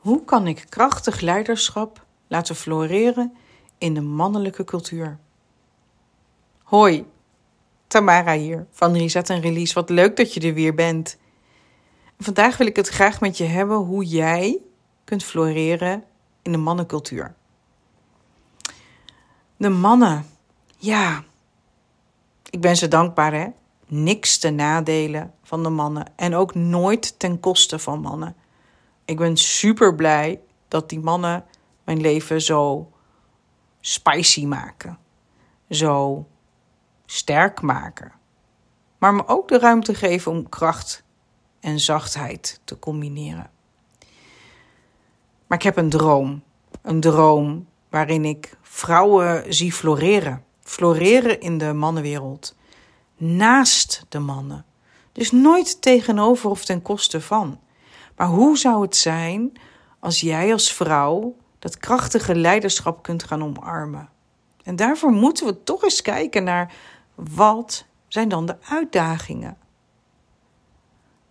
Hoe kan ik krachtig leiderschap laten floreren in de mannelijke cultuur? Hoi, Tamara hier van Reset en Release. Wat leuk dat je er weer bent. Vandaag wil ik het graag met je hebben hoe jij kunt floreren in de mannencultuur. De mannen, ja. Ik ben ze dankbaar, hè? Niks te nadelen van de mannen en ook nooit ten koste van mannen. Ik ben super blij dat die mannen mijn leven zo spicy maken. Zo sterk maken. Maar me ook de ruimte geven om kracht en zachtheid te combineren. Maar ik heb een droom. Een droom waarin ik vrouwen zie floreren. Floreren in de mannenwereld. Naast de mannen. Dus nooit tegenover of ten koste van. Maar hoe zou het zijn als jij als vrouw dat krachtige leiderschap kunt gaan omarmen? En daarvoor moeten we toch eens kijken naar wat zijn dan de uitdagingen?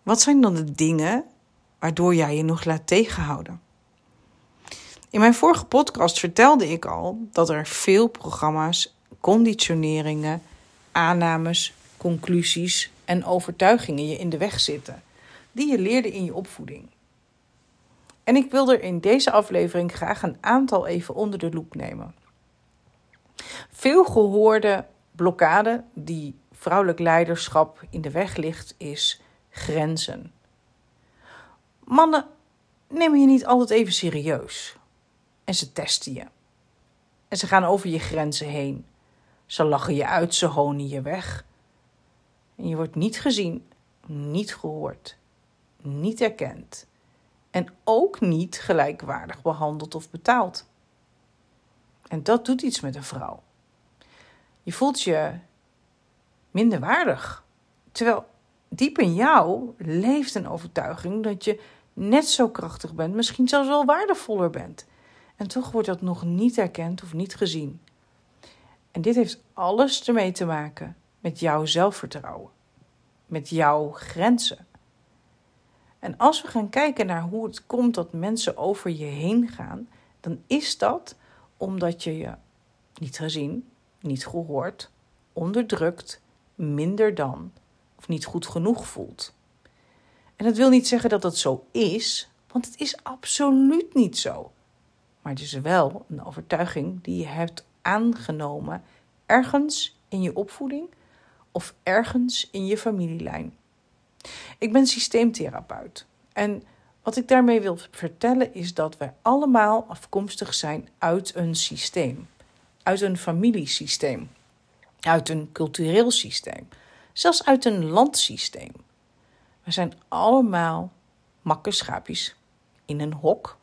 Wat zijn dan de dingen waardoor jij je nog laat tegenhouden? In mijn vorige podcast vertelde ik al dat er veel programma's, conditioneringen, aannames, conclusies en overtuigingen je in de weg zitten, die je leerde in je opvoeding. En ik wil er in deze aflevering graag een aantal even onder de loep nemen. Veel gehoorde blokkade die vrouwelijk leiderschap in de weg ligt, is grenzen. Mannen nemen je niet altijd even serieus. En ze testen je. En ze gaan over je grenzen heen. Ze lachen je uit, ze honen je weg. En je wordt niet gezien, niet gehoord, niet erkend. En ook niet gelijkwaardig behandeld of betaald. En dat doet iets met een vrouw. Je voelt je minder waardig. Terwijl diep in jou leeft een overtuiging dat je net zo krachtig bent, misschien zelfs wel waardevoller bent. En toch wordt dat nog niet erkend of niet gezien. En dit heeft alles ermee te maken met jouw zelfvertrouwen, met jouw grenzen. En als we gaan kijken naar hoe het komt dat mensen over je heen gaan, dan is dat omdat je je niet gezien, niet gehoord, onderdrukt, minder dan of niet goed genoeg voelt. En dat wil niet zeggen dat dat zo is, want het is absoluut niet zo. Maar het is wel een overtuiging die je hebt aangenomen ergens in je opvoeding of ergens in je familielijn. Ik ben systeemtherapeut en wat ik daarmee wil vertellen is dat wij allemaal afkomstig zijn uit een systeem uit een familiesysteem, uit een cultureel systeem, zelfs uit een landsysteem. We zijn allemaal makkenschaapjes in een hok,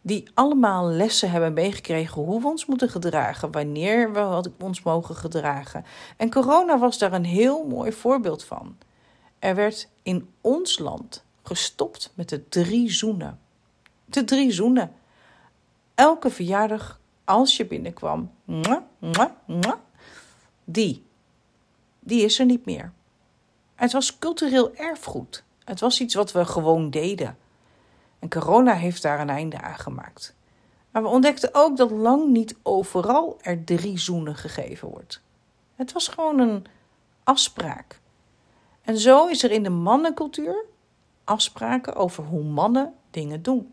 die allemaal lessen hebben meegekregen hoe we ons moeten gedragen, wanneer we ons mogen gedragen. En corona was daar een heel mooi voorbeeld van. Er werd in ons land gestopt met de drie zoenen. De drie zoenen. Elke verjaardag als je binnenkwam, die, die is er niet meer. Het was cultureel erfgoed. Het was iets wat we gewoon deden. En corona heeft daar een einde aan gemaakt. Maar we ontdekten ook dat lang niet overal er drie zoenen gegeven wordt. Het was gewoon een afspraak. En zo is er in de mannencultuur afspraken over hoe mannen dingen doen.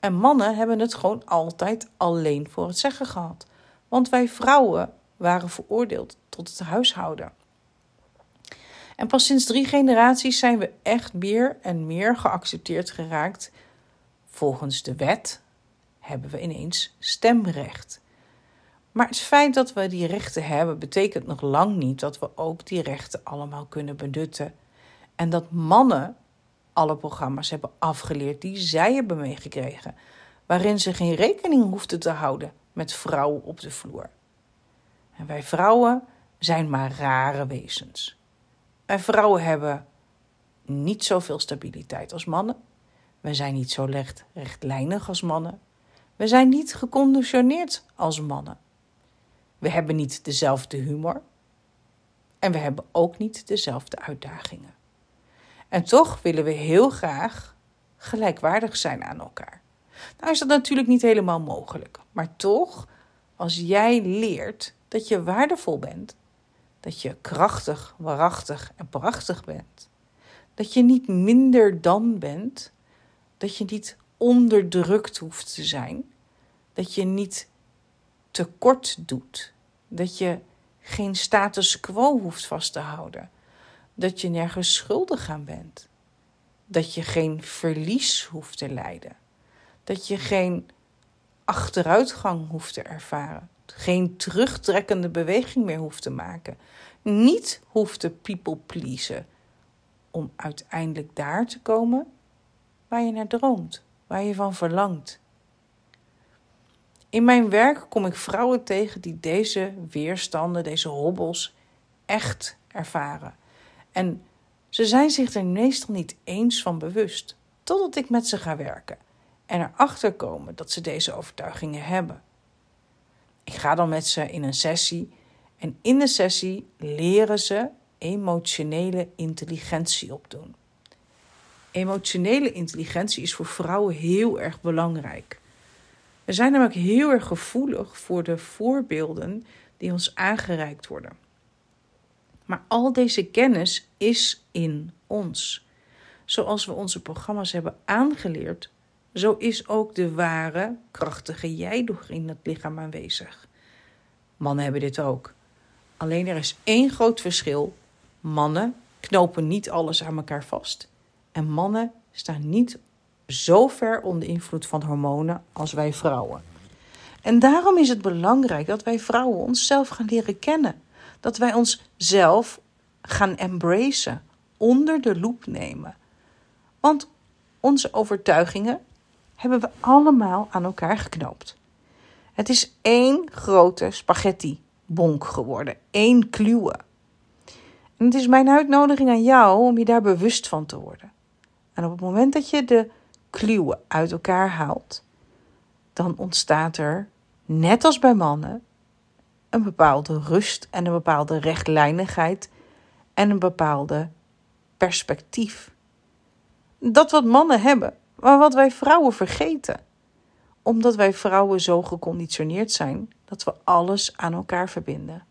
En mannen hebben het gewoon altijd alleen voor het zeggen gehad. Want wij vrouwen waren veroordeeld tot het huishouden. En pas sinds drie generaties zijn we echt meer en meer geaccepteerd geraakt. Volgens de wet hebben we ineens stemrecht. Maar het feit dat we die rechten hebben, betekent nog lang niet dat we ook die rechten allemaal kunnen benutten. En dat mannen alle programma's hebben afgeleerd die zij hebben meegekregen, waarin ze geen rekening hoefden te houden met vrouwen op de vloer. En wij vrouwen zijn maar rare wezens. Wij vrouwen hebben niet zoveel stabiliteit als mannen. We zijn niet zo recht, rechtlijnig als mannen. We zijn niet geconditioneerd als mannen. We hebben niet dezelfde humor. En we hebben ook niet dezelfde uitdagingen. En toch willen we heel graag gelijkwaardig zijn aan elkaar. Nou is dat natuurlijk niet helemaal mogelijk, maar toch, als jij leert dat je waardevol bent, dat je krachtig, waarachtig en prachtig bent, dat je niet minder dan bent, dat je niet onderdrukt hoeft te zijn, dat je niet tekort doet, dat je geen status quo hoeft vast te houden, dat je nergens schuldig aan bent, dat je geen verlies hoeft te lijden, dat je geen achteruitgang hoeft te ervaren, geen terugtrekkende beweging meer hoeft te maken, niet hoeft te people pleasen om uiteindelijk daar te komen waar je naar droomt, waar je van verlangt. In mijn werk kom ik vrouwen tegen die deze weerstanden, deze hobbels echt ervaren. En ze zijn zich er meestal niet eens van bewust, totdat ik met ze ga werken en erachter komen dat ze deze overtuigingen hebben. Ik ga dan met ze in een sessie en in de sessie leren ze emotionele intelligentie opdoen. Emotionele intelligentie is voor vrouwen heel erg belangrijk. We zijn namelijk heel erg gevoelig voor de voorbeelden die ons aangereikt worden. Maar al deze kennis is in ons. Zoals we onze programma's hebben aangeleerd, zo is ook de ware, krachtige jij in het lichaam aanwezig. Mannen hebben dit ook. Alleen er is één groot verschil. Mannen knopen niet alles aan elkaar vast. En mannen staan niet zo ver onder invloed van hormonen als wij vrouwen. En daarom is het belangrijk dat wij vrouwen onszelf gaan leren kennen. Dat wij onszelf gaan embracen, onder de loep nemen. Want onze overtuigingen hebben we allemaal aan elkaar geknoopt. Het is één grote spaghetti bonk geworden, één kluwe. En het is mijn uitnodiging aan jou om je daar bewust van te worden. En op het moment dat je de kluwen uit elkaar haalt, dan ontstaat er, net als bij mannen, een bepaalde rust en een bepaalde rechtlijnigheid en een bepaalde perspectief. Dat wat mannen hebben, maar wat wij vrouwen vergeten. Omdat wij vrouwen zo geconditioneerd zijn dat we alles aan elkaar verbinden.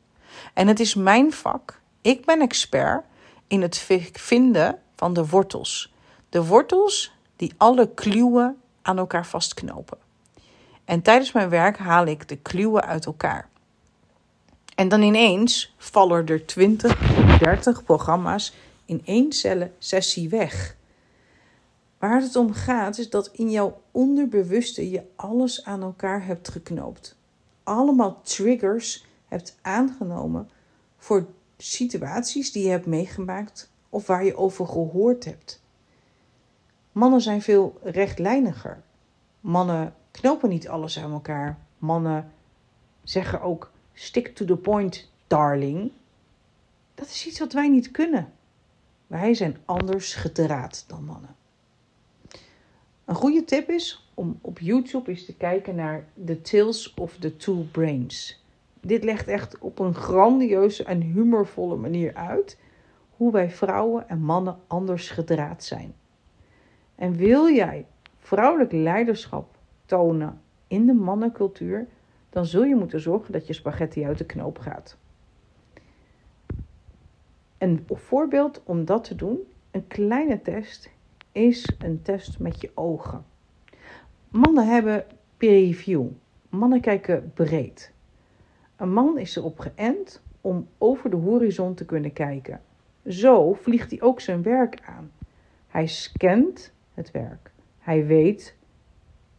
En het is mijn vak. Ik ben expert in het vinden van de wortels. De wortels die alle kluwen aan elkaar vastknopen. En tijdens mijn werk haal ik de kluwen uit elkaar. En dan ineens vallen er 20, 30 programma's in één sessie weg. Waar het om gaat is dat in jouw onderbewuste je alles aan elkaar hebt geknoopt. Allemaal triggers hebt aangenomen voor situaties die je hebt meegemaakt of waar je over gehoord hebt. Mannen zijn veel rechtlijniger. Mannen knopen niet alles aan elkaar. Mannen zeggen ook stick to the point, darling. Dat is iets wat wij niet kunnen. Wij zijn anders gedraad dan mannen. Een goede tip is om op YouTube eens te kijken naar The Tales of the Two Brains. Dit legt echt op een grandieuze en humorvolle manier uit hoe wij vrouwen en mannen anders gedraad zijn. En wil jij vrouwelijk leiderschap tonen in de mannencultuur, dan zul je moeten zorgen dat je spaghetti uit de knoop gaat. Een voorbeeld om dat te doen, een kleine test, is een test met je ogen. Mannen hebben peer Mannen kijken breed. Een man is erop geënt om over de horizon te kunnen kijken. Zo vliegt hij ook zijn werk aan. Hij scant het werk. Hij weet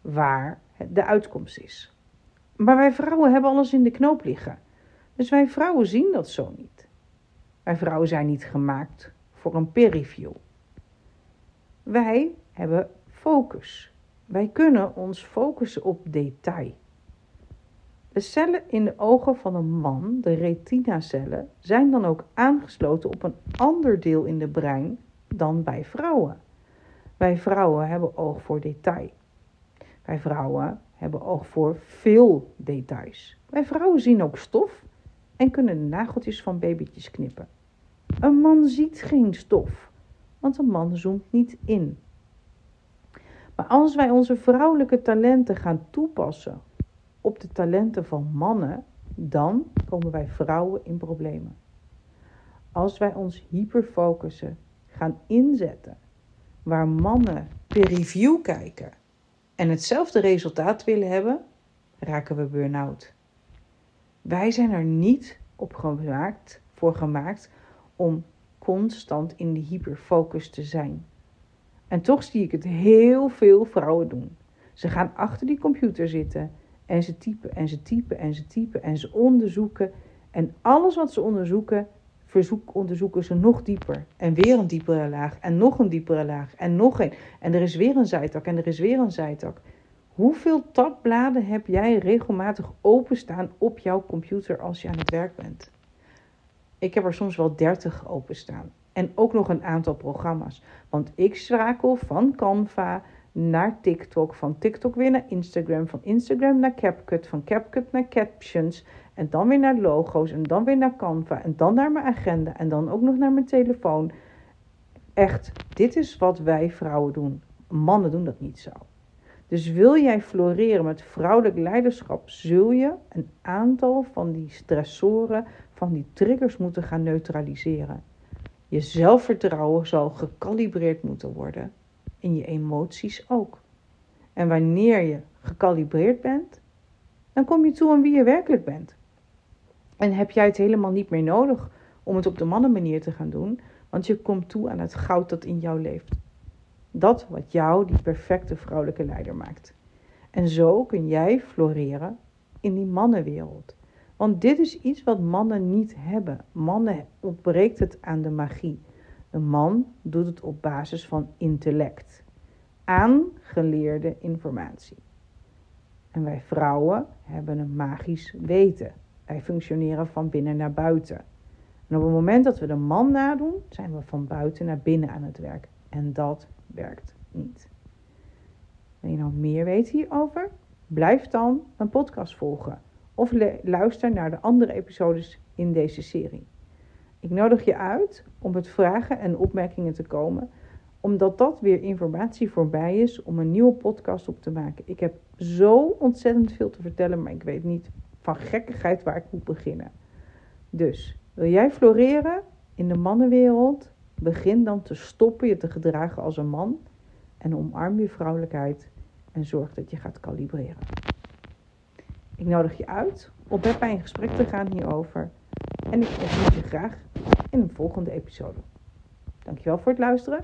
waar de uitkomst is. Maar wij vrouwen hebben alles in de knoop liggen. Dus wij vrouwen zien dat zo niet. Wij vrouwen zijn niet gemaakt voor een peer Wij hebben focus. Wij kunnen ons focussen op detail. De cellen in de ogen van een man, de retinacellen, zijn dan ook aangesloten op een ander deel in de brein dan bij vrouwen. Wij vrouwen hebben oog voor detail. Wij vrouwen hebben oog voor veel details. Wij vrouwen zien ook stof en kunnen de nageltjes van babytjes knippen. Een man ziet geen stof, want een man zoomt niet in. Maar als wij onze vrouwelijke talenten gaan toepassen op de talenten van mannen, dan komen wij vrouwen in problemen. Als wij ons hyperfocussen gaan inzetten waar mannen per review kijken en hetzelfde resultaat willen hebben, raken we burn-out. Wij zijn er niet op gemaakt, voor gemaakt om constant in die hyperfocus te zijn. En toch zie ik het heel veel vrouwen doen. Ze gaan achter die computer zitten en ze typen en ze typen en ze typen en ze onderzoeken. En alles wat ze onderzoeken, verzoek, onderzoeken ze nog dieper. En weer een diepere laag en nog een diepere laag en nog een. En er is weer een zijtak en er is weer een zijtak. Hoeveel tabbladen heb jij regelmatig openstaan op jouw computer als je aan het werk bent? Ik heb er soms wel 30 openstaan. En ook nog een aantal programma's. Want ik schakel van Canva naar TikTok, van TikTok weer naar Instagram, van Instagram naar CapCut, van CapCut naar Captions en dan weer naar logo's en dan weer naar Canva en dan naar mijn agenda en dan ook nog naar mijn telefoon. Echt, dit is wat wij vrouwen doen. Mannen doen dat niet zo. Dus wil jij floreren met vrouwelijk leiderschap, zul je een aantal van die stressoren, van die triggers moeten gaan neutraliseren. Je zelfvertrouwen zal gekalibreerd moeten worden en je emoties ook. En wanneer je gekalibreerd bent, dan kom je toe aan wie je werkelijk bent. En heb jij het helemaal niet meer nodig om het op de mannenmanier te gaan doen, want je komt toe aan het goud dat in jou leeft. Dat wat jou die perfecte vrouwelijke leider maakt. En zo kun jij floreren in die mannenwereld. Want dit is iets wat mannen niet hebben. Mannen ontbreekt het aan de magie. De man doet het op basis van intellect, aangeleerde informatie. En wij vrouwen hebben een magisch weten. Wij functioneren van binnen naar buiten. En op het moment dat we de man nadoen, zijn we van buiten naar binnen aan het werk. En dat werkt niet. Wil je nou meer weten hierover? Blijf dan een podcast volgen of luister naar de andere episodes in deze serie. Ik nodig je uit om met vragen en opmerkingen te komen, omdat dat weer informatie voorbij is om een nieuwe podcast op te maken. Ik heb zo ontzettend veel te vertellen, maar ik weet niet van gekkigheid waar ik moet beginnen. Dus wil jij floreren in de mannenwereld? Begin dan te stoppen je te gedragen als een man en omarm je vrouwelijkheid en zorg dat je gaat kalibreren. Ik nodig je uit om met mij in gesprek te gaan hierover en ik ontmoet je graag in een volgende episode. Dankjewel voor het luisteren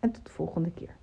en tot de volgende keer.